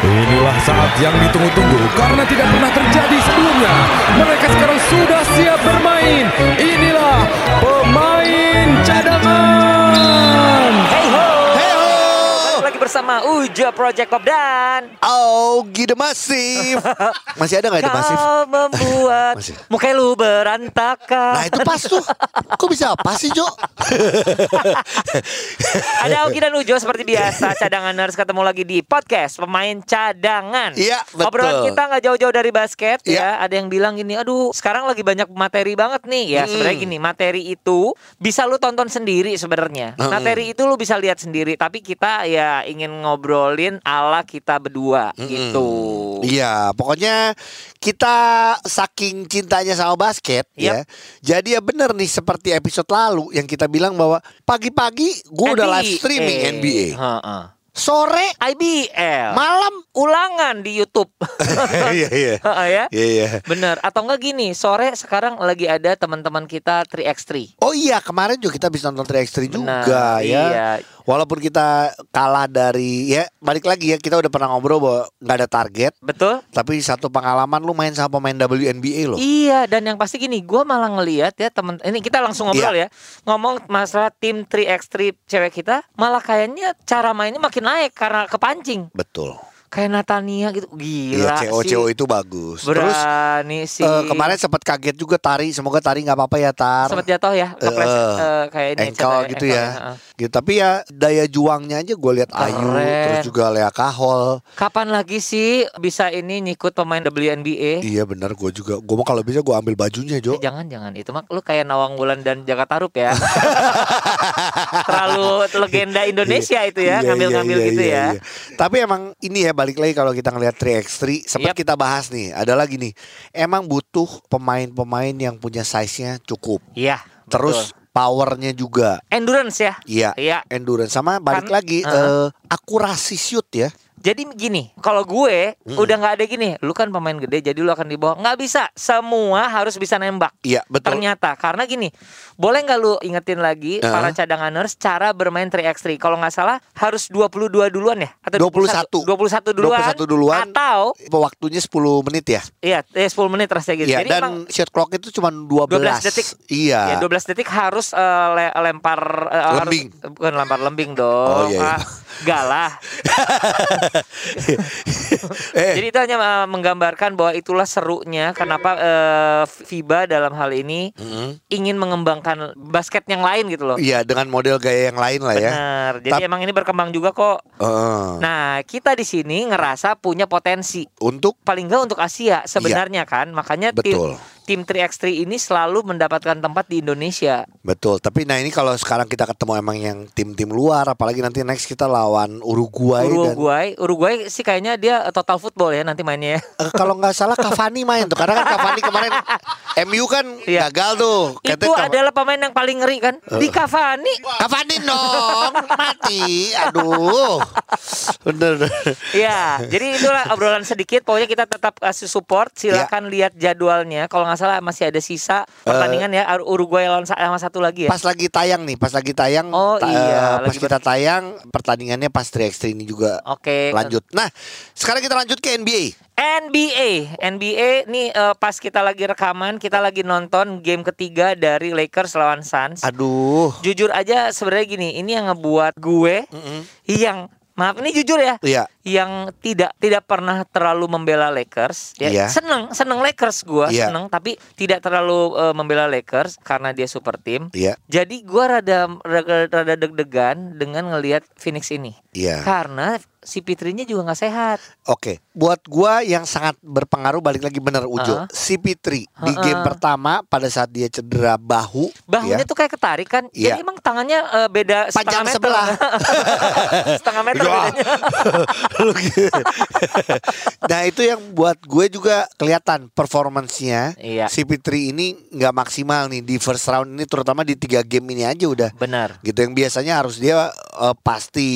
Inilah saat yang ditunggu-tunggu karena tidak pernah terjadi sebelumnya. Mereka sekarang sudah siap bermain. Inilah pemain cadangan. Bersama Ujo Project Pop dan Oh, Gide Masif. Masih ada nggak itu Masif? Kau membuat Masih. muka lu berantakan. Nah itu pas tuh. Kok bisa apa sih Jo? Ada Ogi dan Ujo seperti biasa cadanganers ketemu lagi di podcast pemain cadangan. Iya, betul. Obrolan kita nggak jauh-jauh dari basket Iya. ya. Ada yang bilang gini, aduh sekarang lagi banyak materi banget nih. Ya Mm. sebenarnya gini, materi itu bisa lu tonton sendiri sebenarnya. Mm. Materi itu lu bisa lihat sendiri. Tapi kita ya ingin ngobrolin ala kita berdua gitu. Iya, pokoknya kita saking cintanya sama basket ya. Jadi ya bener nih seperti episode lalu yang kita bilang bahwa pagi-pagi gue udah live streaming NBA. Heeh. Sore, IBL. malam. Ulangan di YouTube. Iya iya. Ya. Iya iya. Bener atau enggak gini sore sekarang lagi ada teman-teman kita 3x3 Oh iya kemarin juga kita bisa nonton 3x3 Benar, juga ya. iya. Walaupun kita kalah dari ya balik lagi ya kita udah pernah ngobrol bahwa nggak ada target. betul Tapi satu pengalaman lu main sama pemain WNBA loh. Iya dan yang pasti gini gue malah ngelihat ya temen ini kita langsung ngobrol Iya. ya ngomong masalah tim 3x3 cewek kita malah kayaknya cara mainnya makin naik karena kepancing Betul. kayak Natania gitu Iya, gila CO sih CO itu bagus. Terus berani sih eh, kemarin sempat kaget juga Tari. Semoga Tari nggak apa-apa ya Tar. sempat jatuh ya kepleset Eh, eh, kayak ini cedera gitu ya. heeh. Gitu. Tapi ya daya juangnya aja gue lihat Ayu, terus juga Lea Kahol. kapan lagi sih bisa ini nyikut pemain WNBA Iya benar gue juga. Gue mau kalau bisa gue ambil bajunya Jo. Eh, jangan jangan itu mah lu kayak Nawang Wulan dan Jaka Tarub ya. Terlalu legenda Indonesia itu ya, Iya, ngambil-ngambil iya, iya, gitu iya, ya. iya. Tapi emang ini ya balik lagi kalau kita ngelihat 3x3 sempat Yap. kita bahas nih. Ada lagi nih. Emang butuh pemain-pemain yang punya size-nya cukup. Iya. Terus powernya juga. endurance ya. Iya. Iya. Endurance sama balik Kan- lagi eh, akurasi shoot ya. Jadi gini, kalau gue udah nggak ada gini, lu kan pemain gede, jadi lu akan dibawa. Nggak bisa, semua harus bisa nembak. Iya betul. Ternyata karena gini, boleh nggak lu ingetin lagi Heeh. para cadanganers cara bermain 3x3? Kalau nggak salah harus 22 duluan ya atau 21. 21 duluan. 21 duluan. Atau Waktunya 10 menit ya. iya, eh, 10 menit rasanya gitu. Iya Jadi dan emang shot clock itu cuma 12. 12 detik. Iya. Ya 12 detik harus eh, le- lempar harus- Lembing. bukan lempar lembing dong. Oh, iya, iya. Ah, galah. eh, Jadi itu hanya eh, menggambarkan bahwa itulah serunya kenapa eh, FIBA dalam hal ini mm, ingin mengembangkan basket yang lain gitu loh. iya dengan model gaya yang lain lah ya. Benar. Jadi Tap- emang ini berkembang juga kok. Heeh. Nah, kita di sini ngerasa punya potensi untuk paling enggak untuk Asia sebenarnya kan. Makanya Betul. tim 3x3 ini selalu mendapatkan tempat di Indonesia. betul. Tapi nah ini kalau sekarang kita ketemu emang yang tim-tim luar, apalagi nanti next kita lawan Uruguay, dan Uruguay, Uruguay sih kayaknya dia eh, total football ya nanti mainnya ya. Eh, kalau nggak salah Cavani main tuh karena kan Cavani kemarin MU kan Iya. gagal tuh. Itu Cav- adalah pemain yang paling ngeri kan. Di Cavani. Cavani dong mati. Aduh. Bener. bener. Ya, jadi itulah obrolan sedikit. Pokoknya kita tetap kasih support. Silakan Iya. lihat jadwalnya. Kalau nggak salah masih ada sisa pertandingan ya. Uruguay lawan sa- sama satu lagi ya. Pas lagi tayang nih, pas lagi tayang. Oh, ta- iya, eh, Pas kita tayang pertandingannya pas 3x3 ini juga Oke. lanjut. Nah, sekarang kita lanjut ke NBA. NBA, NBA nih eh, pas kita lagi rekaman, kita lagi nonton game ketiga dari Lakers lawan Suns. Aduh. Jujur aja sebenarnya gini, ini yang ngebuat gue Mm-mm. yang maaf ini jujur ya, Iya. yang tidak tidak pernah terlalu membela Lakers ya Iya. seneng seneng Lakers gua Iya. seneng tapi tidak terlalu eh, membela Lakers karena dia super team Iya. jadi gua rada rada, rada deg-degan dengan ngelihat Phoenix ini Iya. karena si Pitrinya juga nggak sehat Oke, buat gua yang sangat berpengaruh balik lagi bener Ujo. Heeh. CP3 di Heeh. game pertama pada saat dia cedera bahu, bahunya ya, tuh kayak ketarik kan Iya. jadi emang tangannya eh, beda panjang setengah meter sebelah. setengah meter Ya. bedanya. Lu gitu. nah itu yang buat gue juga kelihatan performancenya Iya. CP3 ini nggak maksimal nih di first round ini terutama di tiga game ini aja udah benar gitu yang biasanya harus dia eh, pasti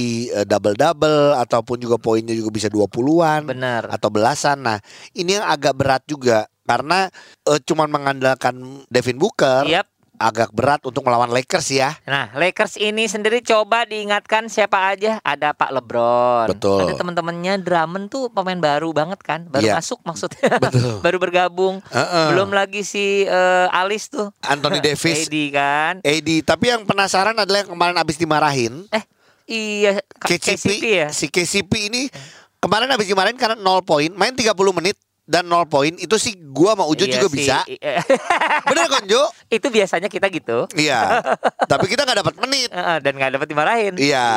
double double ataupun juga poinnya juga bisa 20-an benar atau belasan. Nah, ini yang agak berat juga karena eh, cuman mengandalkan Devin Booker Yap. agak berat untuk melawan Lakers ya. Nah, Lakers ini sendiri coba diingatkan siapa aja. Ada Pak LeBron. Betul. Ada teman-temannya Drummond tuh pemain baru banget kan, baru Iya. masuk maksudnya. Betul. baru bergabung. Heeh. Belum lagi si eh, Alis tuh. Anthony Davis. AD kan. AD, tapi yang penasaran adalah yang kemarin abis dimarahin. Eh, iya KCP, ya. si KCP ini kemarin habis dimarahin karena 0 poin, main 30 menit dan 0 poin itu sih gua sama Ujo Iya juga sih. bisa. Iya. Bener kan Jo? Itu biasanya kita gitu. Iya. Tapi kita nggak dapat menit. Dan nggak dapat dimarahin. Iya.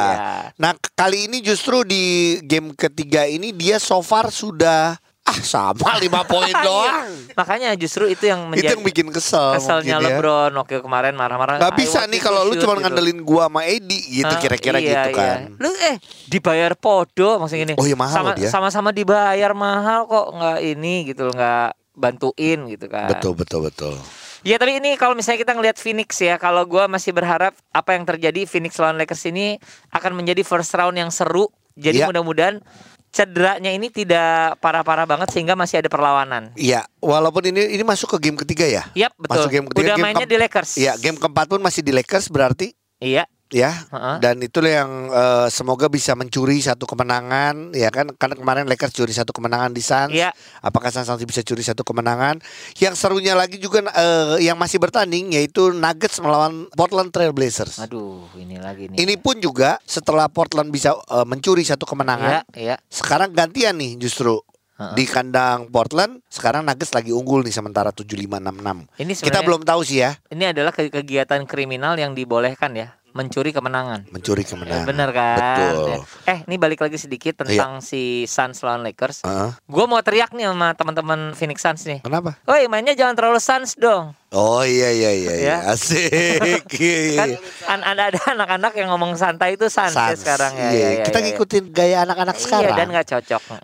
Nah kali ini justru di game ketiga ini dia so far sudah ah sama 5 poin Iya. doang. Makanya justru itu yang Itu menjadi yang bikin kesel keselnya mungkin ya. LeBron waktu kemarin marah-marah. Gak "I bisa nih kalau lu shoot," cuma gitu. ngandelin gua sama Edi gitu kira-kira iya, gitu iya. kan. Lu eh dibayar podo maksudnya gini. Oh iya, mahal sama, dia. Sama-sama dibayar mahal kok nggak ini gitu loh, nggak bantuin gitu kan. Betul betul betul. Ya tapi ini kalau misalnya kita ngelihat Phoenix ya, kalau gua masih berharap apa yang terjadi Phoenix lawan Lakers ini akan menjadi first round yang seru. Jadi Iya. mudah-mudahan cederanya ini tidak parah-parah banget sehingga masih ada perlawanan. Iya, walaupun ini ini masuk ke game ketiga ya. Yap, betul. Masuk game ketiga. Udah game mainnya di Lakers. Iya, game keempat pun masih di Lakers berarti Iya. Ya. Heeh. Dan itulah yang eh, semoga bisa mencuri satu kemenangan ya kan karena kemarin Lakers curi satu kemenangan di Suns. Iya. Apakah Suns nanti bisa curi satu kemenangan? Yang serunya lagi juga eh, yang masih bertanding yaitu Nuggets melawan Portland Trail Blazers. Aduh, ini lagi nih. Ini pun juga setelah Portland bisa eh, mencuri satu kemenangan, iya. sekarang gantian nih justru di kandang Portland. Sekarang Nuggets lagi unggul nih sementara 7566. Ini Kita belum tahu sih ya Ini adalah ke- kegiatan kriminal yang dibolehkan ya, mencuri kemenangan. mencuri kemenangan. Bener kan? Betul. Iya. Ya. Eh, ini balik lagi sedikit tentang si Suns lawan Lakers. Heeh. Gue mau teriak nih sama teman-teman Phoenix Suns nih. Kenapa? Woi, mainnya jangan terlalu Suns dong. Oh iya iya iya, iya. Ya. asik. Iya, iya. Kan an- ada ada anak-anak yang ngomong santai itu Suns, ya sekarang ya. Iya, ya, ya, kita ya, ya. ngikutin gaya anak-anak Iya, sekarang. dan nggak cocok.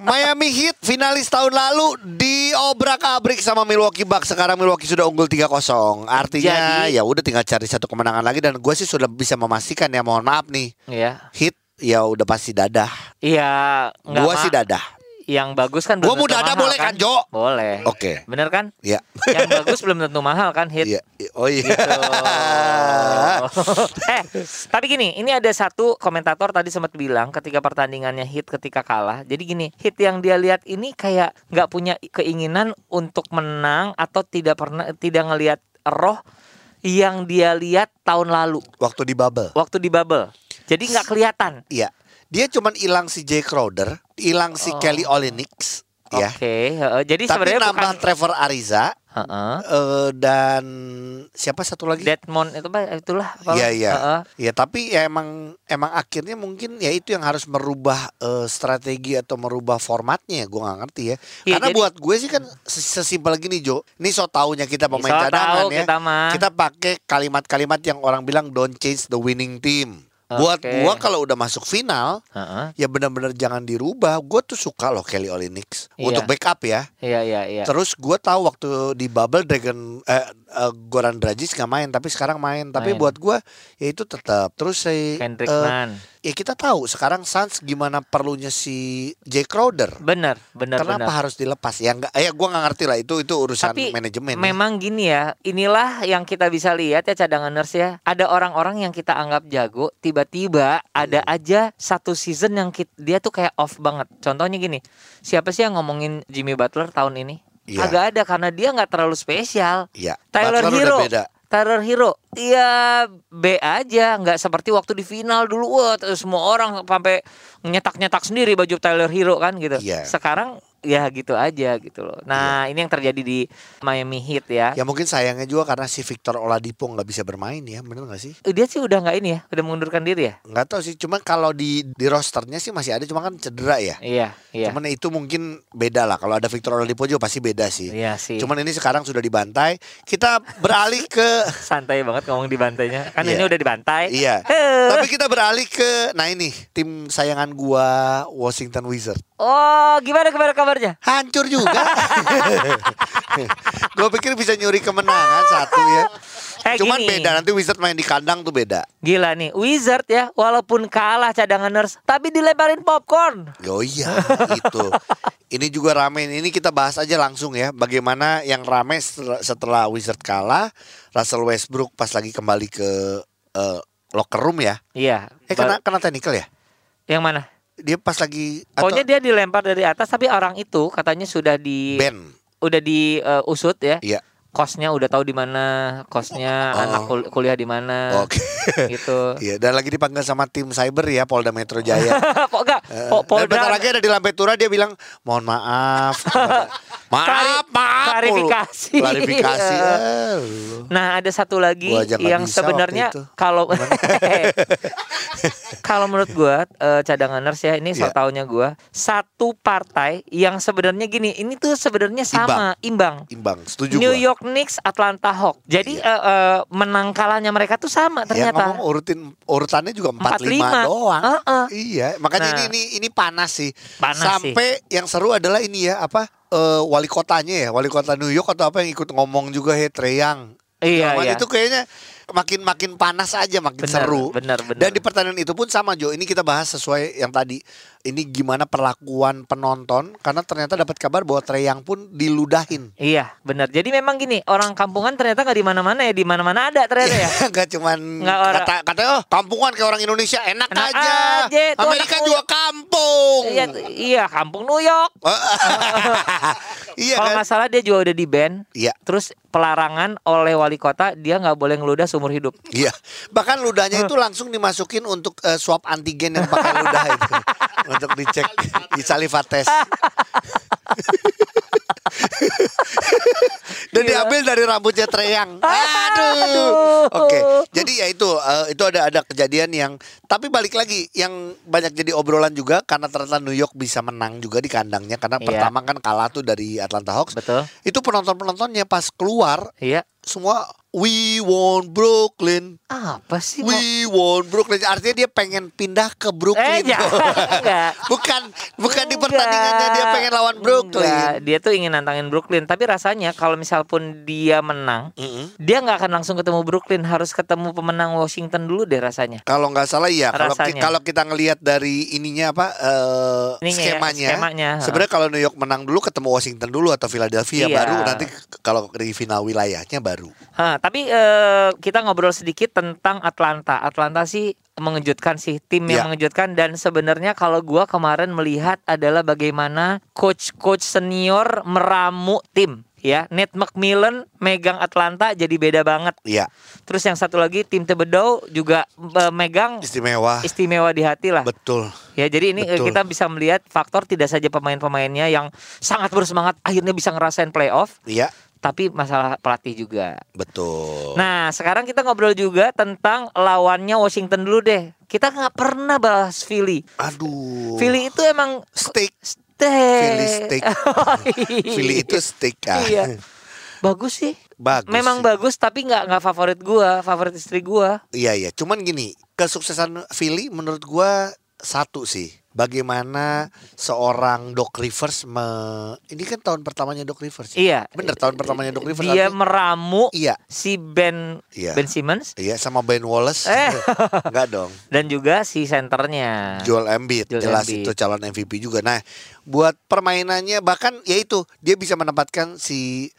Miami Heat finalis tahun lalu diobrak-abrik sama Milwaukee Bucks. Sekarang Milwaukee sudah unggul 3-0. Artinya Jadi- ya udah tinggal cari satu kemenangan lagi dan gue sih sudah bisa memastikan ya mohon maaf nih. Iya. Heat ya udah pasti dadah. Iya, Gua sih dadah. Yang bagus kan Gua belum mau tentu dadah mahal boleh kan, Jo? Boleh. Oke. Bener kan? Ya. Yang bagus belum tentu mahal kan hit. Iya. Oh iya. Gitu. eh, tapi gini, ini ada satu komentator tadi sempat bilang ketika pertandingannya hit ketika kalah. Jadi gini, hit yang dia lihat ini kayak nggak punya keinginan untuk menang atau tidak pernah tidak ngelihat roh yang dia lihat tahun lalu Waktu di bubble. waktu di bubble. Jadi nggak kelihatan. Iya. Dia cuman hilang si Jay Crowder, hilang si Oh. Kelly Olynyk, ya. Oke, heeh. jadi Tapi sebenarnya nambah bukan Trevor Ariza heeh. eh, dan siapa satu lagi? Deadmond itu apa itulah apa? Iya iya. Heeh. Ya tapi ya emang emang akhirnya mungkin ya itu yang harus merubah eh, strategi atau merubah formatnya. Gue nggak ngerti ya. Iya, Karena jadi- buat gue sih kan ses- sesimpel gini Jo. Ini so taunya kita pemain So cadangan tahu ya. kita mah. Kita pakai kalimat-kalimat yang orang bilang don't change the winning team. Buat Oke. gua kalau udah masuk final Heeh. ya benar-benar jangan dirubah. Gue tuh suka loh Kelly Olynyk Iya. untuk backup ya. Iya iya iya. Terus gue tahu waktu di bubble Dragon eh, eh, Goran Dragic nggak main tapi sekarang main. Tapi Main. buat gue ya itu tetap. Terus si Kendrick eh, Nunn. Ya kita tahu sekarang Suns gimana perlunya si Jay Crowder. Bener, bener, Kenapa bener. harus dilepas? Ya enggak ya gue nggak ngerti lah itu itu urusan Tapi manajemen. ya. memang gini ya, inilah yang kita bisa lihat ya cadanganers ya. Ada orang-orang yang kita anggap jago, tiba-tiba ada Hmm. aja satu season yang kit- dia tuh kayak off banget. Contohnya gini, siapa sih yang ngomongin Jimmy Butler tahun ini? Iya. Agak ada karena dia nggak terlalu spesial. Iya. Tyler Butler Hero. udah beda. Tyler Hero, ya B aja, nggak seperti waktu di final dulu, wah semua orang sampai nyetak-nyetak sendiri baju Tyler Hero kan gitu. Iya. Sekarang ya gitu aja gitu loh. Nah ini yang terjadi di Miami Heat ya. Ya mungkin sayangnya juga karena si Victor Oladipo nggak bisa bermain ya, bener nggak sih? Dia sih udah nggak ini ya, udah mengundurkan diri ya. Nggak tahu sih. Cuman kalau di di rosternya sih masih ada, cuma kan cedera ya. Iya, iya. Cuman itu mungkin beda lah. Kalau ada Victor Oladipo juga pasti beda sih. Iya sih. Cuman ini sekarang sudah dibantai. Kita beralih ke santai banget ngomong di bantainya. Kan Iya. ini udah dibantai. iya. Tapi kita beralih ke nah ini tim sayangan gua Washington Wizards. Oh, gimana gimana kabarnya? Hancur juga. gua pikir bisa nyuri kemenangan satu ya. Eh, Cuman gini. beda nanti Wizards main di kandang tuh beda. Gila nih, Wizard ya, walaupun kalah cadangan nurse, tapi dilemparin popcorn. Oh iya, itu. ini juga rame. Ini kita bahas aja langsung ya. Bagaimana yang rame setelah, Wizard kalah, Russell Westbrook pas lagi kembali ke eh, locker room ya. Iya. Eh kena kena technical ya? Yang mana? Dia pas lagi atau Pokoknya dia dilempar dari atas tapi orang itu katanya sudah di Ben. udah diusut ya. Iya. Kosnya udah tahu di mana, kosnya Oh. anak kul- kuliah di mana. Oke. Gitu. Iya, dan lagi dipanggil sama tim cyber ya Polda Metro Jaya. Kok enggak? Po- Dan bentar Polda lagi ada di Lampetura dia bilang mohon maaf. maaf, maaf. klarifikasi. Klarifikasi. Eh, lu. Nah, ada satu lagi yang sebenarnya kalau kalau menurut gua eh, cadanganers ya ini so Iya. taunya gua satu partai yang sebenarnya gini, ini tuh sebenarnya sama imbang. Imbang, setuju New gua. York Knicks, Atlanta Hawks. Jadi eh, eh, menang kalahnya mereka tuh sama Ya ternyata. ngomong urutin urutannya juga 45 45. doang. Heeh. Iya, makanya Nah. ini ini ini panas sih. Panas Sampai yang seru adalah ini ya, apa eh, wali kotanya ya, wali kota New York atau apa yang ikut ngomong juga he Treyang. Iya, iya. itu kayaknya makin makin panas aja, makin Benar, seru. benar, benar. Dan di pertandingan itu pun sama Jo. Ini kita bahas sesuai yang tadi. Ini gimana perlakuan penonton karena ternyata dapat kabar bahwa Treyang pun diludahin. Iya, benar. Jadi memang gini, orang kampungan ternyata nggak di mana-mana ya, di mana-mana ada ternyata ya. Gak cuman Nggak orang- kata katanya oh kampungan kayak orang Indonesia enak, Enak aja. aja, Amerika juga kampung. Iya, iya, kampung New York. iya Kalau kan? nggak salah dia juga udah di ban. Iya. Terus pelarangan oleh wali kota dia nggak boleh ngeludah seumur hidup. Iya. Bahkan ludahnya itu langsung dimasukin untuk eh, swab antigen yang pakai ludah itu untuk dicek di saliva test. Dan Gila. diambil dari rambutnya Treyang. Aduh. Aduh. Oke. Jadi ya itu eh, itu ada ada kejadian yang tapi balik lagi yang banyak jadi obrolan juga karena ternyata New York bisa menang juga di kandangnya karena Iya. pertama kan kalah tuh dari Atlanta Hawks. Betul. Itu penonton-penontonnya pas keluar Iya. semua we won Brooklyn. Apa sih? We won Brooklyn. Artinya dia pengen pindah ke Eh, Brooklyn. jangan. Enggak. bukan bukan di Enggak. pertandingannya dia pengen lawan Brooklyn. Enggak, dia tuh ingin nantangin Brooklyn, tapi rasanya kalau misal pun dia menang, Mm-mm. dia nggak akan langsung ketemu Brooklyn, harus ketemu pemenang Washington dulu deh rasanya. Kalau nggak salah iya. Kalau kalau kita ngelihat dari ininya apa eh, Ininya ya, skemanya, skemanya, ha. sebenarnya kalau New York menang dulu ketemu Washington dulu atau Philadelphia Iya. baru nanti kalau di final wilayahnya baru. Hah, tapi eh, kita ngobrol sedikit tentang Atlanta. Atlanta sih mengejutkan sih, tim yang Ya. mengejutkan dan sebenarnya kalau gua kemarin melihat adalah bagaimana coach-coach senior meramu tim ya. Nate McMillan megang Atlanta jadi beda banget. Iya, Terus yang satu lagi tim Thibodeau juga eh, megang istimewa. istimewa di hati lah. Betul. Ya, jadi ini eh, Betul. kita bisa melihat faktor tidak saja pemain-pemainnya yang sangat bersemangat akhirnya bisa ngerasain playoff, Iya, tapi masalah pelatih juga. betul. Nah, sekarang kita ngobrol juga tentang lawannya Washington dulu deh. Kita nggak pernah bahas Philly. Aduh. Philly itu emang steak. Steak. Philly steak. Oh, Philly itu steak ah. Iya. Bagus sih. Bagus. Memang sih. bagus tapi nggak nggak favorit gua, favorit istri gua. Iya iya, cuman gini, kesuksesan Philly menurut gua satu sih. Bagaimana seorang Doc Rivers me... ini kan tahun pertamanya Doc Rivers. ya? Iya. Bener tahun pertamanya Doc Rivers. Dia artinya- meramu Iya. si Ben Iya. Ben Simmons Iya sama Ben Wallace. Eh. Enggak dong. dan juga si senternya. Joel Embiid Joel jelas Embiid. itu calon MVP juga. Nah, buat permainannya bahkan ya itu dia bisa menempatkan si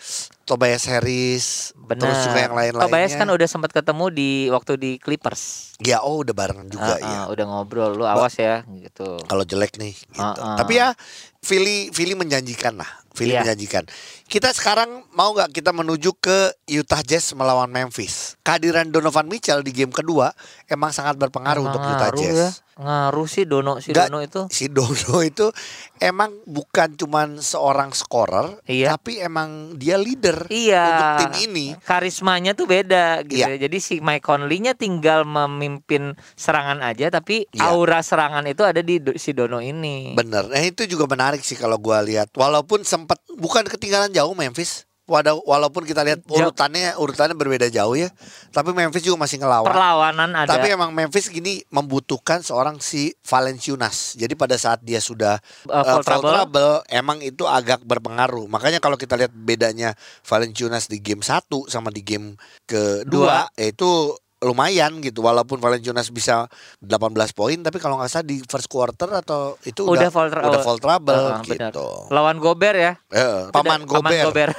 Tobias Harris Benar. terus juga yang lain-lainnya. Tobias kan udah sempat ketemu di waktu di Clippers. Ya oh udah barengan juga Ah, ya. ah, udah ngobrol lu awas ya gitu. kalau jelek nih gitu. Ah, ah. Tapi ya Philly Philly menjanjikan lah. Philly Iya. menjanjikan. Kita sekarang mau nggak kita menuju ke Utah Jazz melawan Memphis. Kehadiran Donovan Mitchell di game kedua emang sangat berpengaruh untuk Utah Ngaruh Jazz. ya. Ngaruh sih Dono si Nggak, Dono itu. Si Dono itu emang bukan cuman seorang scorer, Iya. tapi emang dia leader Iya. untuk tim ini. Karismanya tuh beda gitu. Iya. ya. Jadi si Mike Conley-nya tinggal memimpin serangan aja tapi Iya. aura serangan itu ada di si Dono ini. Bener. Nah itu juga menarik sih kalau gua lihat. Walaupun sempat bukan ketinggalan jauh Memphis. Wada- Walaupun kita lihat urutannya urutannya berbeda jauh ya, tapi Memphis juga masih ngelawan. Perlawanan ada. Tapi emang Memphis gini membutuhkan seorang si Valenciunas. Jadi pada saat dia sudah Uh, uh, trouble. trouble, emang itu agak berpengaruh. Makanya kalau kita lihat bedanya Valenciunas di game 1 sama di game kedua, yaitu lumayan gitu walaupun Valenciunas bisa 18 poin tapi kalau nggak salah di first quarter atau itu Udah udah fall tr- udah fall trouble benar. gitu. Lawan Gober ya. Eh, paman Udah, gober. Gober.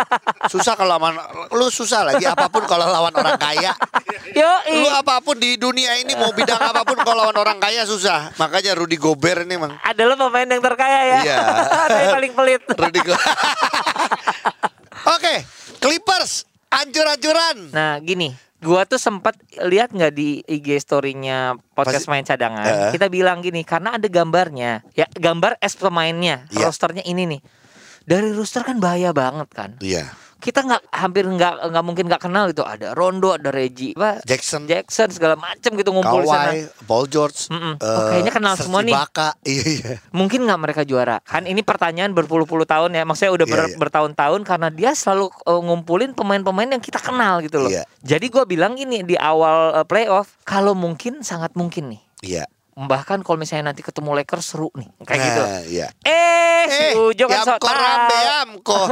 susah kalau lawan lu susah lagi apa pun kalau lawan orang kaya. Yo, Lu apa pun di dunia ini mau bidang apa pun kalau lawan orang kaya susah. Makanya Rudy Gobert ini emang adalah pemain yang terkaya ya. Iya. Tapi paling pelit. Rudy Go- Oke, Clippers ancur-ancuran. Nah, gini, gua tuh sempat lihat nggak di IG story-nya podcast Pasti- main cadangan. Eh. Kita bilang gini, karena ada gambarnya. Ya, gambar es pemainnya, Iya. rosternya ini nih. Dari roster kan bahaya banget kan. Iya. Kita nggak hampir nggak nggak mungkin nggak kenal itu. Ada Rondo, ada Reggie, apa, Jackson, Jackson segala macem gitu ngumpul di sana. Kawhi, Paul George, Mm-mm. eh, Oh, kayaknya kenal Serge semua nih. Ibaka. Iya, iya. Mungkin nggak mereka juara? Kan ini pertanyaan berpuluh-puluh tahun ya. Maksudnya udah ber- Iya, iya. bertahun-tahun karena dia selalu uh, ngumpulin pemain-pemain yang kita kenal gitu loh. Iya. Jadi gua bilang gini di awal uh, playoff, kalau mungkin sangat mungkin nih. Iya. Bahkan kalau misalnya nanti ketemu Lakers seru nih, kayak gitu. Nah, Iya. Eh, si Eh, Ujo kan so tahu.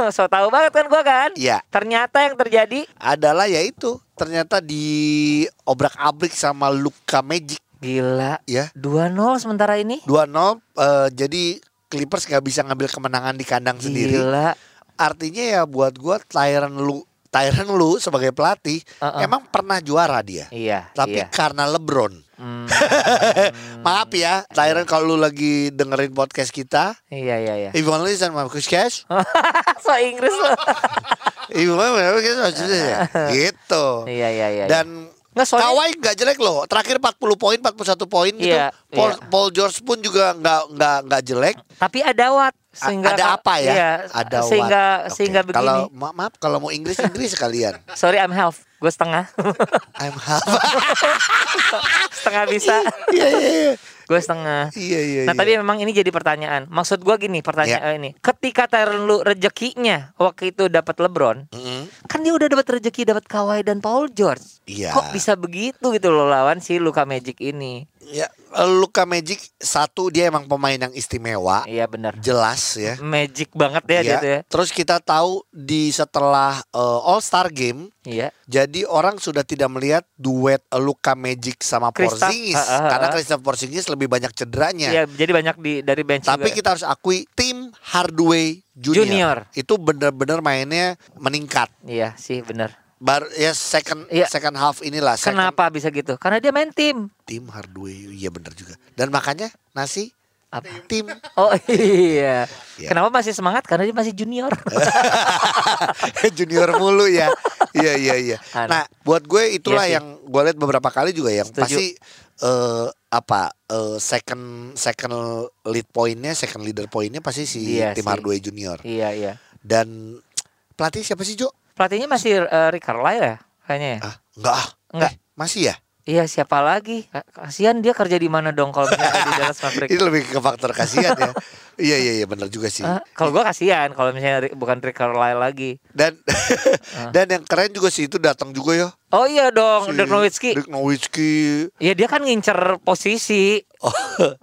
So tahu banget kan gua kan? Iya. Ternyata yang terjadi Adalah ya itu ternyata di obrak-abrik sama Luka Magic gila. ya. 2-0 sementara ini. 2-0 eh, jadi Clippers nggak bisa ngambil kemenangan di kandang sendiri. Gila. Artinya ya buat gua Tyron lu Tyron lu sebagai pelatih Uh-uh. emang pernah juara dia. Iya, Tapi iya. karena LeBron. Hmm, Maaf ya, Tyron kalau lu lagi dengerin podcast kita, iya, iya, iya. if you want to listen my podcast, so Inggris loh. if you want to listen my podcast, gitu. Iya iya iya. Dan Nggak, soalnya- Kawhi nggak jelek loh. Terakhir 40 poin, 41 poin gitu. Iya, Paul, iya. Paul George pun juga nggak nggak nggak jelek. tapi ada Watt A- sehingga ada apa ya? Iya, ada sehingga what? Oke. sehingga begini. Kalau ma- maaf kalau mau Inggris Inggris sekalian. Sorry I'm half. Gue setengah. I'm half. setengah bisa. Iya iya iya. Gue setengah. Iya iya. Nah iya. tapi memang ini jadi pertanyaan. Maksud gue gini pertanyaan ini. Ketika Tyron lu rezekinya waktu itu dapat LeBron, Mm-mm. kan dia udah dapat rezeki dapat Kawhi dan Paul George. Iya. Kok bisa begitu gitu loh lawan si Luka Magic ini? Ya, Luka Magic satu dia emang pemain yang istimewa, Iya benar. jelas ya. Magic banget ya dia Iya. tuh ya. Terus kita tahu di setelah All Star Game Iya. Jadi orang sudah tidak melihat duet Luka Magic sama Kristaps. Porzingis Ha, ha, ha. karena Kristaps Porzingis lebih banyak cederanya. Iya, jadi banyak di dari bench Tapi juga. kita harus akui tim Hardaway Junior, Junior. itu benar-benar mainnya meningkat. Iya sih benar. Baru ya second Iya. second half inilah second Kenapa bisa gitu? Karena dia main tim. tim Hardaway iya benar juga. Dan makanya nasi Apa? tim Oh iya. Iya. Kenapa masih semangat? Karena dia masih junior. junior mulu ya. Iya iya iya. Nah, buat gue itulah sih. yang gue lihat beberapa kali juga yang Setuju. pasti eh apa eh, second second lead poinnya, second leader poinnya pasti si Iya tim sih. Hardaway Junior. iya iya. Dan pelatih siapa sih Jo? Pelatihnya masih eh, Rick Carlisle ya kayaknya ya. Ah, enggak ah. Enggak. Eh, masih ya? Iya siapa lagi? Ka- Kasihan dia kerja di mana dong kalau misalnya di Dallas Mavericks. Ini lebih ke faktor kasihan ya. iya iya iya benar juga sih. Ah, kalau gua kasihan kalau misalnya bukan Rick Carlisle lagi. Dan Ah. dan yang keren juga sih itu datang juga ya. Oh iya dong, Si Dirk Nowitzki. Dirk Nowitzki. Iya dia kan ngincer posisi Oh,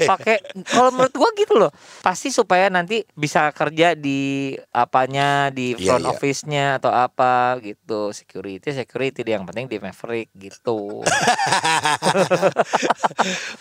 apa kek kalau menurut gua gitu loh pasti supaya nanti bisa kerja di apanya di Iya, front iya. office-nya atau apa gitu security security yang penting di Maverick gitu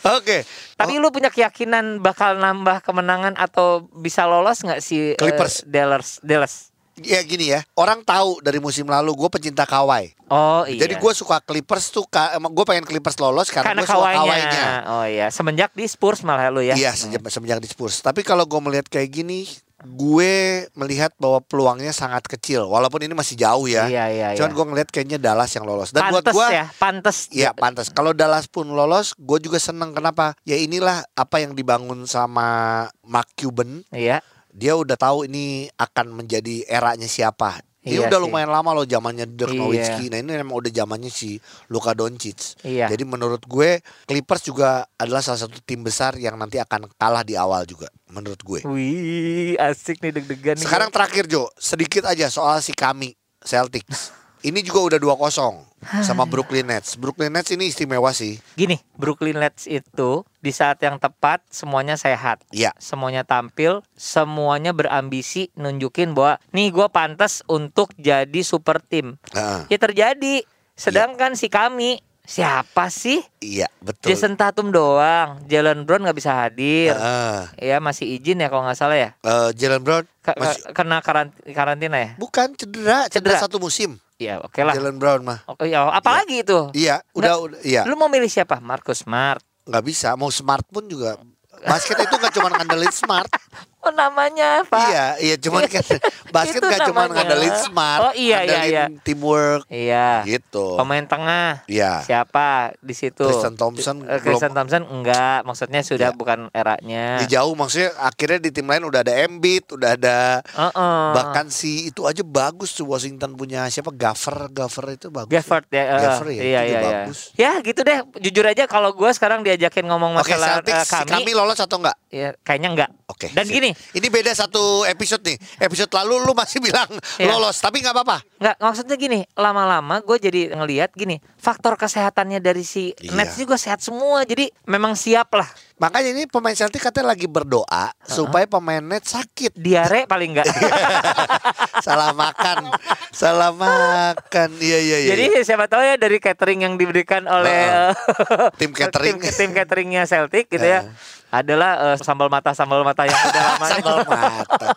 Oke. tapi lu punya keyakinan bakal nambah kemenangan atau bisa lolos nggak si eh, Clippers. Dallas Dallas Ya gini ya, orang tahu dari musim lalu gue pecinta Kawhi. oh iya Jadi gue suka Clippers tuh, ka- emang gue pengen Clippers lolos karena, karena gue suka kawainya. Kawhi-nya. oh iya semenjak di Spurs malah lu ya Iya, sejak semenjak di Spurs. Tapi kalau gue melihat kayak gini, gue melihat bahwa peluangnya sangat kecil. Walaupun ini masih jauh ya. iya iya Cuman iya. gue ngelihat kayaknya Dallas yang lolos. Dan buat pantes gue, ya pantes Iya pantas. Kalau Dallas pun lolos, gue juga seneng. Kenapa? Ya inilah apa yang dibangun sama Mark Cuban. iya Dia udah tahu ini akan menjadi eranya siapa. Dia Iya udah sih. lumayan lama loh zamannya Dirk Iya. Nowitzki. Nah ini memang udah zamannya si Luka Doncic. iya Jadi menurut gue Clippers juga adalah salah satu tim besar yang nanti akan kalah di awal juga menurut gue. Wih, asik nih deg-degan nih. Sekarang terakhir Jo, sedikit aja soal si kami Celtics. Ini juga udah 2-0 sama Brooklyn Nets. Brooklyn Nets ini istimewa sih. gini, Brooklyn Nets itu di saat yang tepat semuanya sehat. Iya. Semuanya tampil, semuanya berambisi nunjukin bahwa nih gue pantas untuk jadi super tim. Heeh. Ya terjadi. Sedangkan si kami siapa sih? Iya, betul. Jason Tatum doang. Jalen Brown nggak bisa hadir. Heeh. Ya masih izin ya kalau nggak salah ya. Eh, Jalen Brown Ke- masih ke- kena karant- karantina ya? bukan cedera, cedera, Cedera. satu musim. Ya oke lah. Jalen Brown mah. Oh, ya, apalagi itu? Iya, udah udah iya. Lu mau milih siapa? Marcus Smart. nggak bisa mau smart pun juga basket itu nggak cuma ngandelin smart Oh namanya Pak. iya iya cuman kan basket nggak cuma ngandelin smart Oh, iya, iya, ngandelin iya. teamwork Iya. gitu Pemain tengah. Iya. Siapa di situ? Tristan Thompson Eh, Tristan belum- Thompson enggak, maksudnya sudah Iya. bukan eranya. di jauh maksudnya akhirnya di tim lain udah ada Embiid udah ada Heeh. bahkan si itu aja bagus tuh Washington punya siapa Gaffer Gaffer itu bagus Gafford ya, eh, Gafford ya, iya itu iya iya. bagus. Ya gitu deh, jujur aja kalau gue sekarang diajakin ngomong Oke masalah Celtics eh, si kami, kami lolos atau enggak ya kayaknya enggak. Oke. Dan sip. gini, Ini beda satu episode nih. Episode lalu lu masih bilang Iya. lolos, tapi nggak apa-apa. Nggak, maksudnya gini, lama-lama gue jadi ngelihat gini, faktor kesehatannya dari si Iya. Nets juga sehat semua, jadi memang siap lah. Makanya ini pemain Celtic katanya lagi berdoa supaya pemain net sakit. Diare paling enggak. Salah makan. Salah makan. Iya iya iya. Jadi siapa tahu ya dari catering yang diberikan oleh Heeh. eh, Tim catering. tim, tim cateringnya Celtic gitu ya. Adalah eh, sambal mata sambal mata yang udah lama. Sambal mata.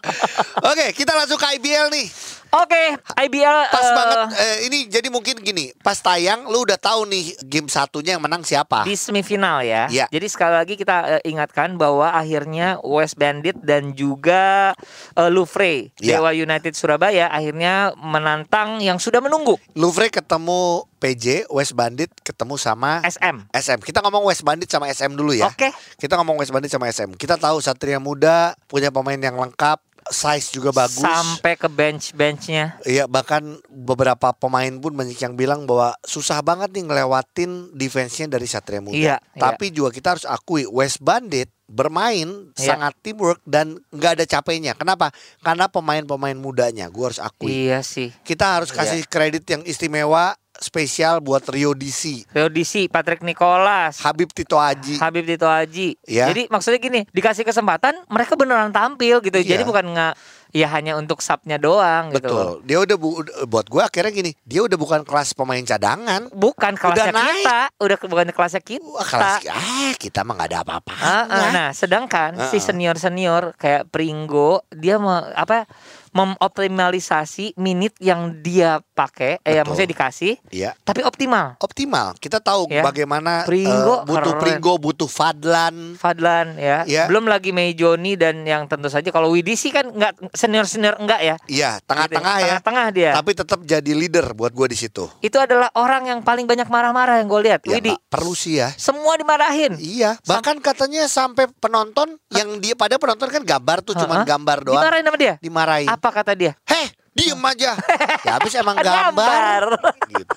Oke, kita langsung ke IBL nih. Oke, IBL Pas eh, banget eh, ini jadi mungkin gini, pas tayang lu udah tahu nih game satunya yang menang siapa? di semifinal ya. Iya. Jadi sekali lagi kita eh, ingatkan bahwa akhirnya West Bandit dan juga eh, Louvre Iya. Dewa United Surabaya akhirnya menantang yang sudah menunggu Louvre ketemu PJ, West Bandit ketemu sama SM. SM. Kita ngomong West Bandit sama SM dulu ya. Oke. Kita ngomong West Bandit sama SM. Kita tahu Satria Muda punya pemain yang lengkap, size juga bagus. Sampai ke bench-benchnya. Iya bahkan beberapa pemain pun banyak yang bilang bahwa susah banget nih ngelewatin defense-nya dari Satria Muda. Iya, Tapi juga kita harus akui West Bandit bermain Iya. sangat teamwork dan nggak ada capeknya. Kenapa? Karena pemain-pemain mudanya. Gue harus akui. Iya sih. Kita harus kasih kredit yang istimewa spesial buat Rio DC, Theodisi, Patrick Nicholas, Habib Tito Aji. Habib Tito Haji. Iya. Jadi maksudnya gini, dikasih kesempatan mereka beneran tampil gitu. Iya. Jadi bukan nggak ya hanya untuk subnya doang gitu. Betul. Dia udah bu- buat gue akhirnya gini, dia udah bukan kelas pemain cadangan. Bukan kelasnya Udah naik. kita, udah ke- bukan kelasnya kita. Wah, kelas ah kita mah nggak ada apa-apa. Ah, ah, nah, sedangkan si Ah, ah. senior-senior kayak Pringgo, dia mau apa memoptimalisasi minit yang dia pakai, eh yang maksudnya dikasih, Iya. tapi optimal. optimal. Kita tahu Ya. bagaimana Pringgo eh, butuh keren. Pringgo, butuh Fadlan. Fadlan ya. Iya. Belum lagi Mei Joni dan yang tentu saja kalau Widisi kan nggak senior-senior enggak ya. Iya, tengah-tengah Gitu. ya. Tengah-tengah dia. Tapi tetap jadi leader buat gue di situ. Itu adalah orang yang paling banyak marah-marah yang gue lihat. Ya, Widi. perlu sih ya. Semua dimarahin. Iya, bahkan katanya sampai penonton yang dia pada penonton kan gambar tuh cuman Ha-ha. gambar doang. Dimarahin sama dia. Dimarahin. Apa kata dia? Heh, diem aja. ya habis emang Gambar. gambar. gitu.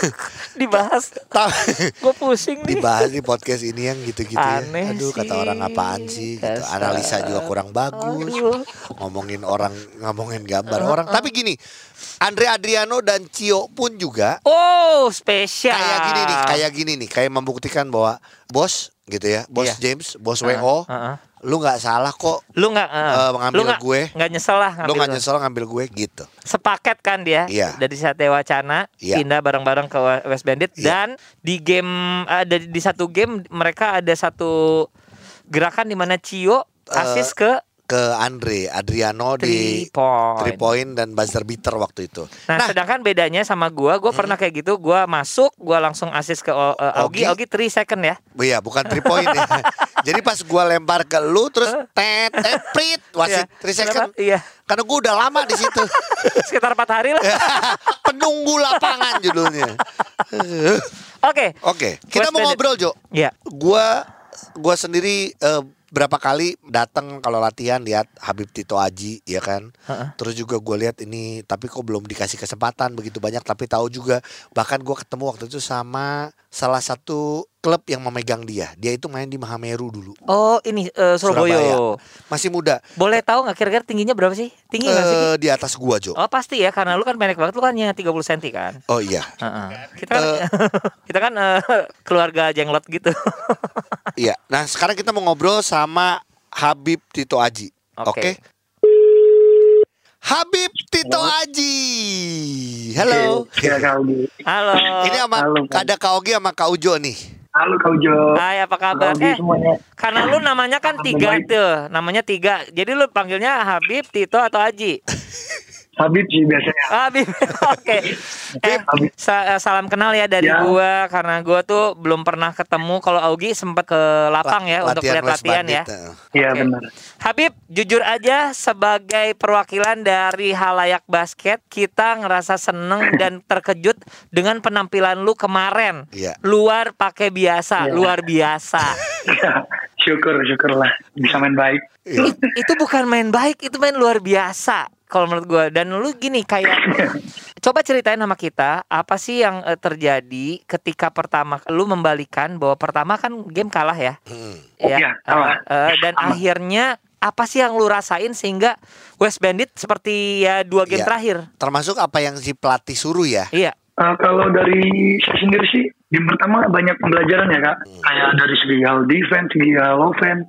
Dibahas. Gue pusing nih. dibahas di podcast ini yang gitu-gitu ya. Aneh Aduh kata sih. orang apaan sih gitu. Analisa juga kurang bagus. Aduh. Ngomongin orang ngomongin gambar orang. Tapi gini, Andre Adriano dan Cio pun juga Oh, spesial. kayak gini nih, kayak gini nih, kayak membuktikan bahwa bos gitu ya, bos Iya. James, bos Heeh, WO, heeh. Lu nggak salah kok, Lu nggak eh, Eh, mengambil lu nggak- gue. nggak nyesel lah lu ngambil nggak gue. nyesel ngambil gue gitu. Sepaket kan dia Iya. dari Satya Wacana Iya. pindah bareng-bareng ke West Bandit Iya. dan di game ada di satu game mereka ada satu gerakan di mana Cio Eh, asis ke Ke Andre Adriano di three point. three point dan buzzer beater waktu itu. Nah, sedangkan bedanya sama gua, gua pernah kayak gitu, gua masuk, gua langsung asis ke uh, Augie, Augie? Augie 3 second ya. Oh Iya, bukan three point ya. Jadi pas gua lempar ke lu terus tet tet prit wasit Iya. 3 second. Iya. Karena gua udah lama di situ. Sekitar 4 hari lah. Penunggu lapangan judulnya. Oke. Oke, kita West mau Bandit. ngobrol Jo. Ya. Gua gua sendiri eh, berapa kali datang kalau latihan lihat Habib Tito Aji ya kan. Heeh. Terus juga gue lihat ini tapi kok belum dikasih kesempatan begitu banyak tapi tahu juga bahkan gua ketemu waktu itu sama salah satu klub yang memegang dia. Dia itu main di Mahameru dulu. Oh, ini eh, Surabaya. Masih muda. Boleh tahu nggak kira-kira tingginya berapa sih? Tinggi nggak sih? Eh, di atas gua Jo. Oh, pasti ya karena lu kan pendek banget, lu kan hanya 30 cm kan. Oh iya. Heeh. Kita kan kita kan eh, keluarga jenglot gitu. Iya. Nah, sekarang kita mau ngobrol sama Habib Tito Aji. Oke. Oke. Habib Tito Aji. Halo. Ya. Halo. Ini sama Halo, ada Kak Ogi sama Kak Ujo nih. Halo Kak Ujo. Hai, apa kabar? Eh, semuanya. karena lu namanya kan tiga tuh, namanya tiga. Jadi lu panggilnya Habib, Tito atau Aji? Habib sih biasanya. Habib. Oke. Eh, Habib. sa- eh, salam kenal ya dari Ya. gua karena gua tuh belum pernah ketemu kalau Augie sempat ke lapang ya untuk lihat latihan ya. Eh. Iya Oke. benar. Habib, jujur aja sebagai perwakilan dari halayak basket, kita ngerasa seneng dan terkejut dengan penampilan lu kemarin. Iya. Luar pakai biasa, Iya. luar biasa. syukur syukurlah bisa main baik. Iya. It- itu bukan main baik, itu main luar biasa kalau menurut gua. Dan lu gini kayak coba ceritain sama kita apa sih yang eh, terjadi ketika pertama lu membalikan bahwa pertama kan game kalah ya. Hmm. ya. Iya, eh, kalah. eh, dan Sama. akhirnya apa sih yang lu rasain sehingga West Bandit seperti ya dua game Iya. terakhir? Termasuk apa yang si pelatih suruh ya. Iya. Eh, kalau dari saya sendiri sih game pertama banyak pembelajaran ya kak. Kayak dari segi hal defense, segi hal offense.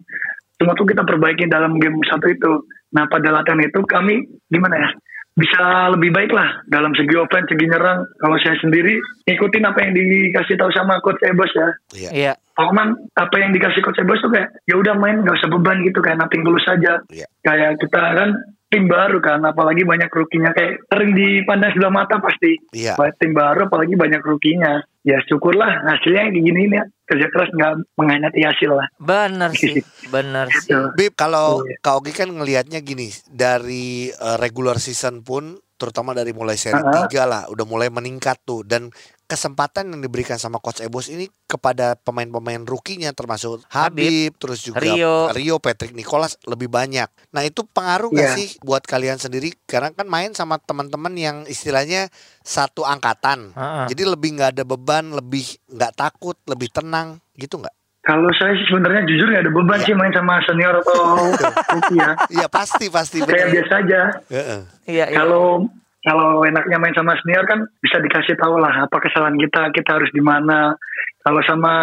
Semua tuh kita perbaiki dalam game satu itu. Nah pada latihan itu kami gimana ya? Bisa lebih baik lah dalam segi offense, segi nyerang. Kalau saya sendiri ikutin apa yang dikasih tahu sama coach Ebos ya. Iya. Iya. Pokoknya apa yang dikasih coach Ebos tuh kayak ya udah main nggak usah beban gitu kayak nating tulus saja. Iya. Kayak kita kan tim baru kan, apalagi banyak rukinya kayak sering dipandang sebelah mata pasti. Iya. Buat tim baru apalagi banyak rukinya. Ya syukurlah hasilnya kayak gini ya. Kerja keras nggak mengkhianati hasil lah. Bener sih, bener sih. Gitu. Bib, kalau Iya. Kak Ogi kan ngelihatnya gini, dari eh, regular season pun terutama dari mulai seri Uh-huh. 3 lah udah mulai meningkat tuh dan kesempatan yang diberikan sama coach Ebos ini kepada pemain-pemain rukinya termasuk Habib, terus juga Rio. Patrick Nicholas lebih banyak. Nah, itu pengaruh gak Iya. sih buat kalian sendiri karena kan main sama teman-teman yang istilahnya satu angkatan. Heeh. Jadi lebih nggak ada beban, lebih nggak takut, lebih tenang gitu nggak? Kalau saya sih sebenarnya jujur nggak ada beban Iya. sih main sama senior atau rookie ya. Iya pasti pasti Kayak biasa aja. Heeh. Iya, iya. Kalau kalau enaknya main sama senior kan bisa dikasih tahu lah apa kesalahan kita, kita harus di mana. Kalau sama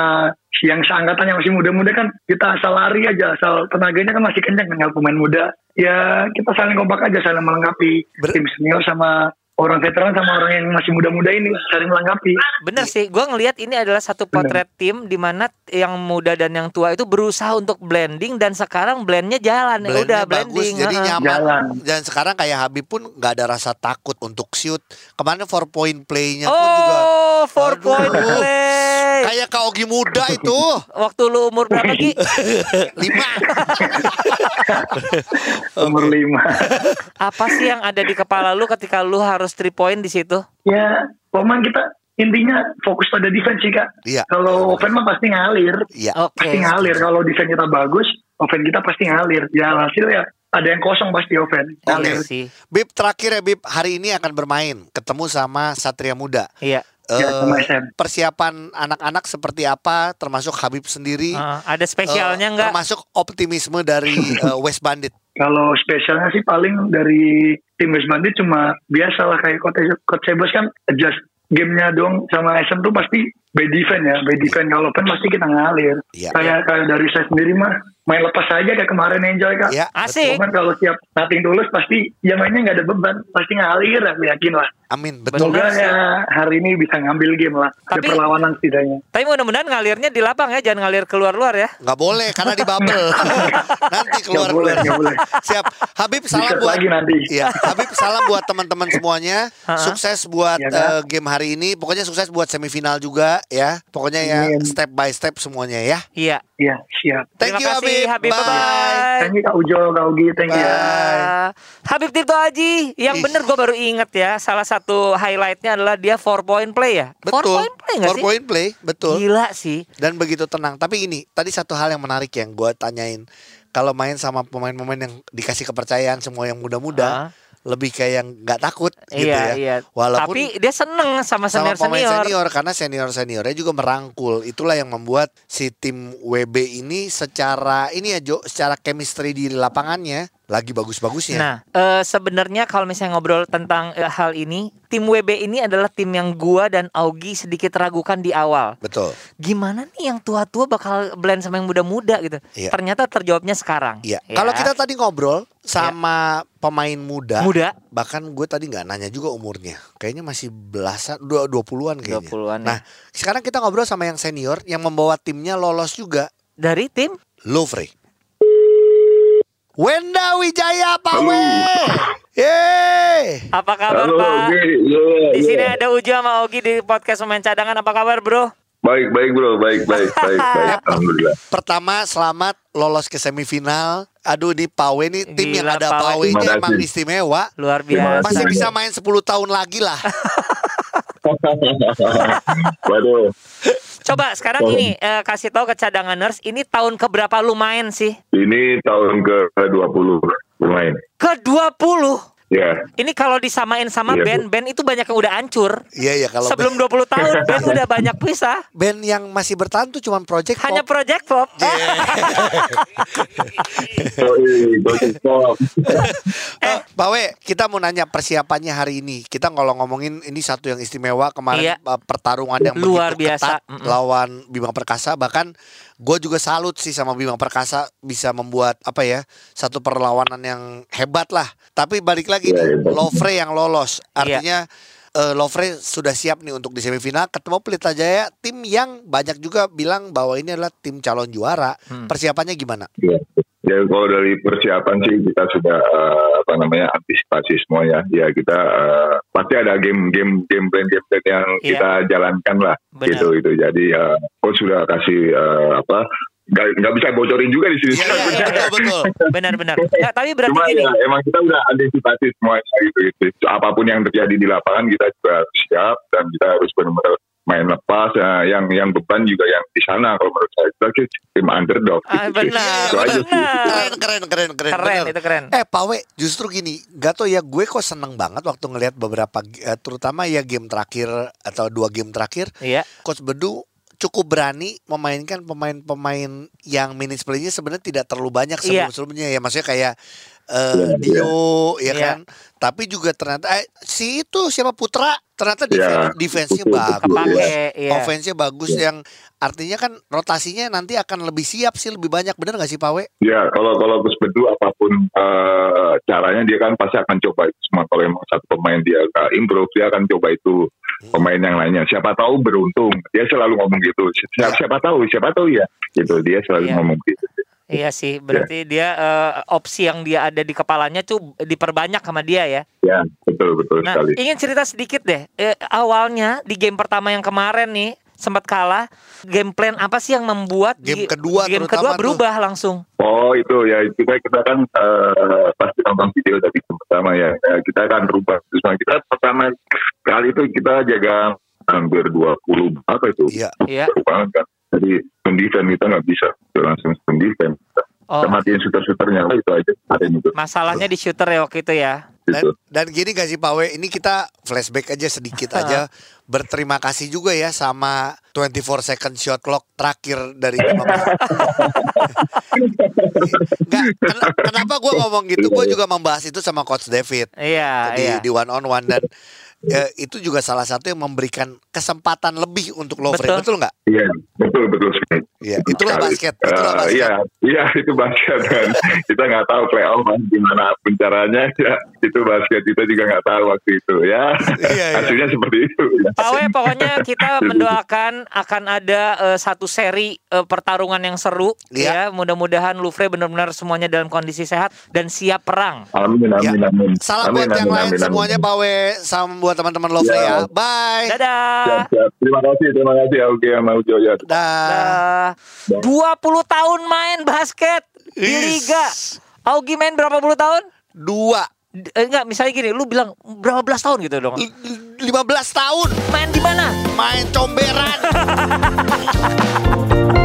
yang seangkatan yang masih muda-muda kan kita asal lari aja, asal tenaganya kan masih kencang kalau pemain muda. Ya kita saling kompak aja, saling melengkapi Ber- tim senior sama orang veteran sama orang yang masih muda-muda ini saling melengkapi. Bener sih, gue ngelihat ini adalah satu potret tim di mana yang muda dan yang tua itu berusaha untuk blending dan sekarang blendnya jalan, ya Blendnya udah bagus, blending. jadi heeh. nyaman. Jalan. Dan sekarang kayak Habib pun nggak ada rasa takut untuk shoot. Kemarin four point play-nya pun juga Oh, four Aduh. point play. Kayak Kak Ogi muda itu. Waktu lu umur berapa Ki? Lima. Umur lima. Apa sih yang ada di kepala lu ketika lu harus three point di situ? ya, pemain kita intinya fokus pada defense sih kak. Iya. Kalau open mah pasti ngalir. Iya. Oke. pasti ngalir kalau defense kita bagus offense kita pasti ngalir ya hasil ya ada yang kosong pasti offense Oke ngalir sih. Bib terakhir ya Bib hari ini akan bermain ketemu sama Satria Muda. Iya. Ya, Eh, SM. persiapan anak-anak seperti apa termasuk Habib sendiri Heeh, ada spesialnya Eh, enggak? termasuk optimisme dari eh, West Bandit kalau spesialnya sih paling dari tim West Bandit cuma biasa lah kayak coach coach Sebas kan adjust gamenya dong sama SM tuh pasti by defense ya by defense kalau open pasti kita ngalir Iya. kayak kayak dari saya sendiri mah main lepas aja kayak kemarin enjoy kak ya Asik. Cuman kalau siap nating tulus pasti ya mainnya nggak ada beban pasti ngalir aku yakin lah amin betul semoga ya hari ini bisa ngambil game lah ada Tapi- perlawanan setidaknya Tapi mudah-mudahan ngalirnya di lapang ya, jangan ngalir keluar-luar ya. nggak boleh karena di bubble nanti keluar keluar nggak boleh. siap Habib salam Bisa buat lagi nanti. Iya, Habib salam buat teman-teman semuanya. Sukses buat Kak. eh, game hari ini. Pokoknya sukses buat semifinal juga ya. Pokoknya ya Amin. step by step semuanya ya. Iya. Iya, siap. Thank Terima you kasih, Habib. Habib. Bye. Bye-bye. Thank you Kak Ujo, Kak Ugi, thank you. Bye. Uh, Habib Tirto Aji yang Ih. bener gue baru inget ya salah satu highlightnya adalah dia four point play ya four Betul. point play nggak Four sih point play, betul. gila sih Dan begitu tenang. Tapi ini tadi satu hal yang menarik yang gue tanyain. Kalau main sama pemain-pemain yang dikasih kepercayaan semua yang muda-muda, Ah. Lebih kayak yang nggak takut gitu iya ya. iya. Walaupun tapi dia seneng sama sama senior pemain senior, senior karena senior seniornya juga merangkul. Itulah yang membuat si tim WB ini secara ini ya Jo secara chemistry di lapangannya lagi bagus-bagusnya. Nah, eh, sebenarnya kalau misalnya ngobrol tentang eh, hal ini, tim WB ini adalah tim yang gua dan Augie sedikit ragukan di awal. Betul. Gimana nih yang tua-tua bakal blend sama yang muda-muda gitu? Iya. Ternyata terjawabnya sekarang. Iya. Ya. Kalau kita tadi ngobrol sama pemain muda, Muda. bahkan gue tadi nggak nanya juga umurnya. Kayaknya masih belasan, dua dua puluhan kayaknya. 20-an ya. Nah, sekarang kita ngobrol sama yang senior yang membawa timnya lolos juga, dari tim Louvre. Wenda Wijaya Pawe. Yeay. apa kabar Halo, Pak? Ogi. Iya, Di iya. sini ada Ujo sama Ogi di podcast pemain cadangan. Apa kabar, Bro? Baik, baik bro, baik, baik, baik, baik. Alhamdulillah. Pertama selamat lolos ke semifinal. Aduh di Pawe nih tim yang Gila, ada Pawe. Pawe-nya Terima emang istimewa. Luar biasa. Masih bisa main 10 tahun lagi lah. Waduh. Coba sekarang oh. ini eh, kasih tahu ke cadangan nurse ini tahun keberapa berapa lumayan sih? Ini tahun ke-20 lumayan. Ke-20? Yeah. Ini kalau disamain sama yeah. band, band itu banyak yang udah hancur. Iya yeah, iya kalau sebelum band... 20 tahun band udah banyak pisah. Band yang masih bertahan tuh cuma Project Hanya Pop. Project Pop. Yeah. Iya. eh, Bawe, kita mau nanya persiapannya hari ini. Kita kalau ngomongin ini satu yang istimewa kemarin yeah. pertarungan yang luar biasa ketat, mm -mm. lawan Bima Perkasa bahkan gue juga salut sih sama Bima Perkasa bisa membuat apa ya satu perlawanan yang hebat lah. Tapi balik lagi Iya, nih, hebat. Lovre yang lolos. Artinya eh, Lovre sudah siap nih untuk di semifinal ketemu Pelita Jaya, tim yang banyak juga bilang bahwa ini adalah tim calon juara. Hmm. Persiapannya gimana? Ya. Ya, kalau dari persiapan sih kita sudah eh, apa namanya antisipasi semua ya. Ya kita eh, pasti ada game-game game plan game plan yang Iya. kita jalankan lah. Benar. Gitu itu. Jadi eh, coach sudah kasih eh, apa? Nggak, nggak bisa bocorin juga di sini. Iya, iya, iya, betul. Benar-benar. Nggak, tapi berarti Cuma gini. ya emang kita udah antisipasi semuanya gitu gitu. Apa pun yang terjadi di lapangan kita juga harus siap dan kita harus benar-benar main lepas. Ya, yang yang beban juga yang di sana kalau menurut saya sih tim underdog. Ah, gitu. benar, Itu benar. Keren keren keren keren. Keren bener. itu keren. Eh Pawe justru gini Gak tau ya gue kok seneng banget waktu ngelihat beberapa eh, Terutama ya game terakhir Atau dua game terakhir Iya. Coach Bedu cukup berani memainkan pemain-pemain yang minutes play-nya sebenarnya tidak terlalu banyak Iya. sebelum-sebelumnya ya maksudnya kayak eh, Iya, Dio ya Iya. kan tapi juga ternyata eh, si itu siapa Putra ternyata Iya, defen- defense-nya bagus Kepake, iya. offense-nya bagus Iya. yang artinya kan rotasinya nanti akan lebih siap sih lebih banyak bener gak sih Pawe? Ya kalau kalau Gus Bedu apa pun eh, caranya dia kan pasti akan coba itu semua. Kalau emang satu pemain dia gak improve dia akan coba itu pemain yang lainnya. Siapa tahu beruntung. Dia selalu ngomong gitu. Siapa, Ya. siapa tahu, siapa tahu ya. Gitu dia selalu Iya. ngomong gitu. Iya sih, berarti dia eh, opsi yang dia ada di kepalanya tuh diperbanyak sama dia ya. Ya betul betul Nah, sekali. ingin cerita sedikit deh. Eh, awalnya di game pertama yang kemarin nih sempat kalah. Game plan apa sih yang membuat Game di- kedua game terutama kedua tuh. berubah langsung? Oh itu ya kita kita kan eh, pasti nonton video dari yang pertama ya. Ya, kita akan rubah. Terus kita pertama kali itu kita jaga hampir 20 apa itu? Iya. Iya. Kan. Jadi defense kita nggak bisa langsung defense. Oh, Kita matiin shooter-shooternya lah itu aja. Ada yang itu. masalahnya di shooter ya waktu itu ya. Dan, Gitu. dan gini gak sih Pak We, ini kita flashback aja sedikit aja. Berterima kasih juga ya sama 24 second shot clock terakhir dari Nggak, ken- kenapa gue ngomong gitu? Gue juga membahas itu sama Coach David Iya, di, iya. di one on one dan eh, itu juga salah satu yang memberikan kesempatan lebih untuk Lovre, Betul. betul nggak? Iya, betul betul sekali. Iya, itulah Sekali. basket, itulah Eh, basket. Iya, iya itu basket kan. kita nggak tahu playoff kan gimana pun caranya ya itu basket kita juga nggak tahu waktu itu ya. Iya, iya. Hasilnya seperti itu. Ya. Pak We, pokoknya kita mendoakan akan ada eh, satu seri eh, pertarungan yang seru Iya. ya. Mudah-mudahan Louvre benar-benar semuanya dalam kondisi sehat dan siap perang. Amin amin Ya. amin. Salam amin, buat yang amin, lain amin, semuanya amin. Pak We, sama buat teman-teman Lovre Ya. ya. Bye. Siap, Dadah. siap. Terima kasih, terima kasih Oke sama Ujo ya. Dah. Dah. 20 tahun main basket di liga. Augie main berapa puluh tahun? Dua. Eh, enggak, misalnya gini, lu bilang berapa belas tahun gitu dong. L- 15 tahun Main di mana? main comberan.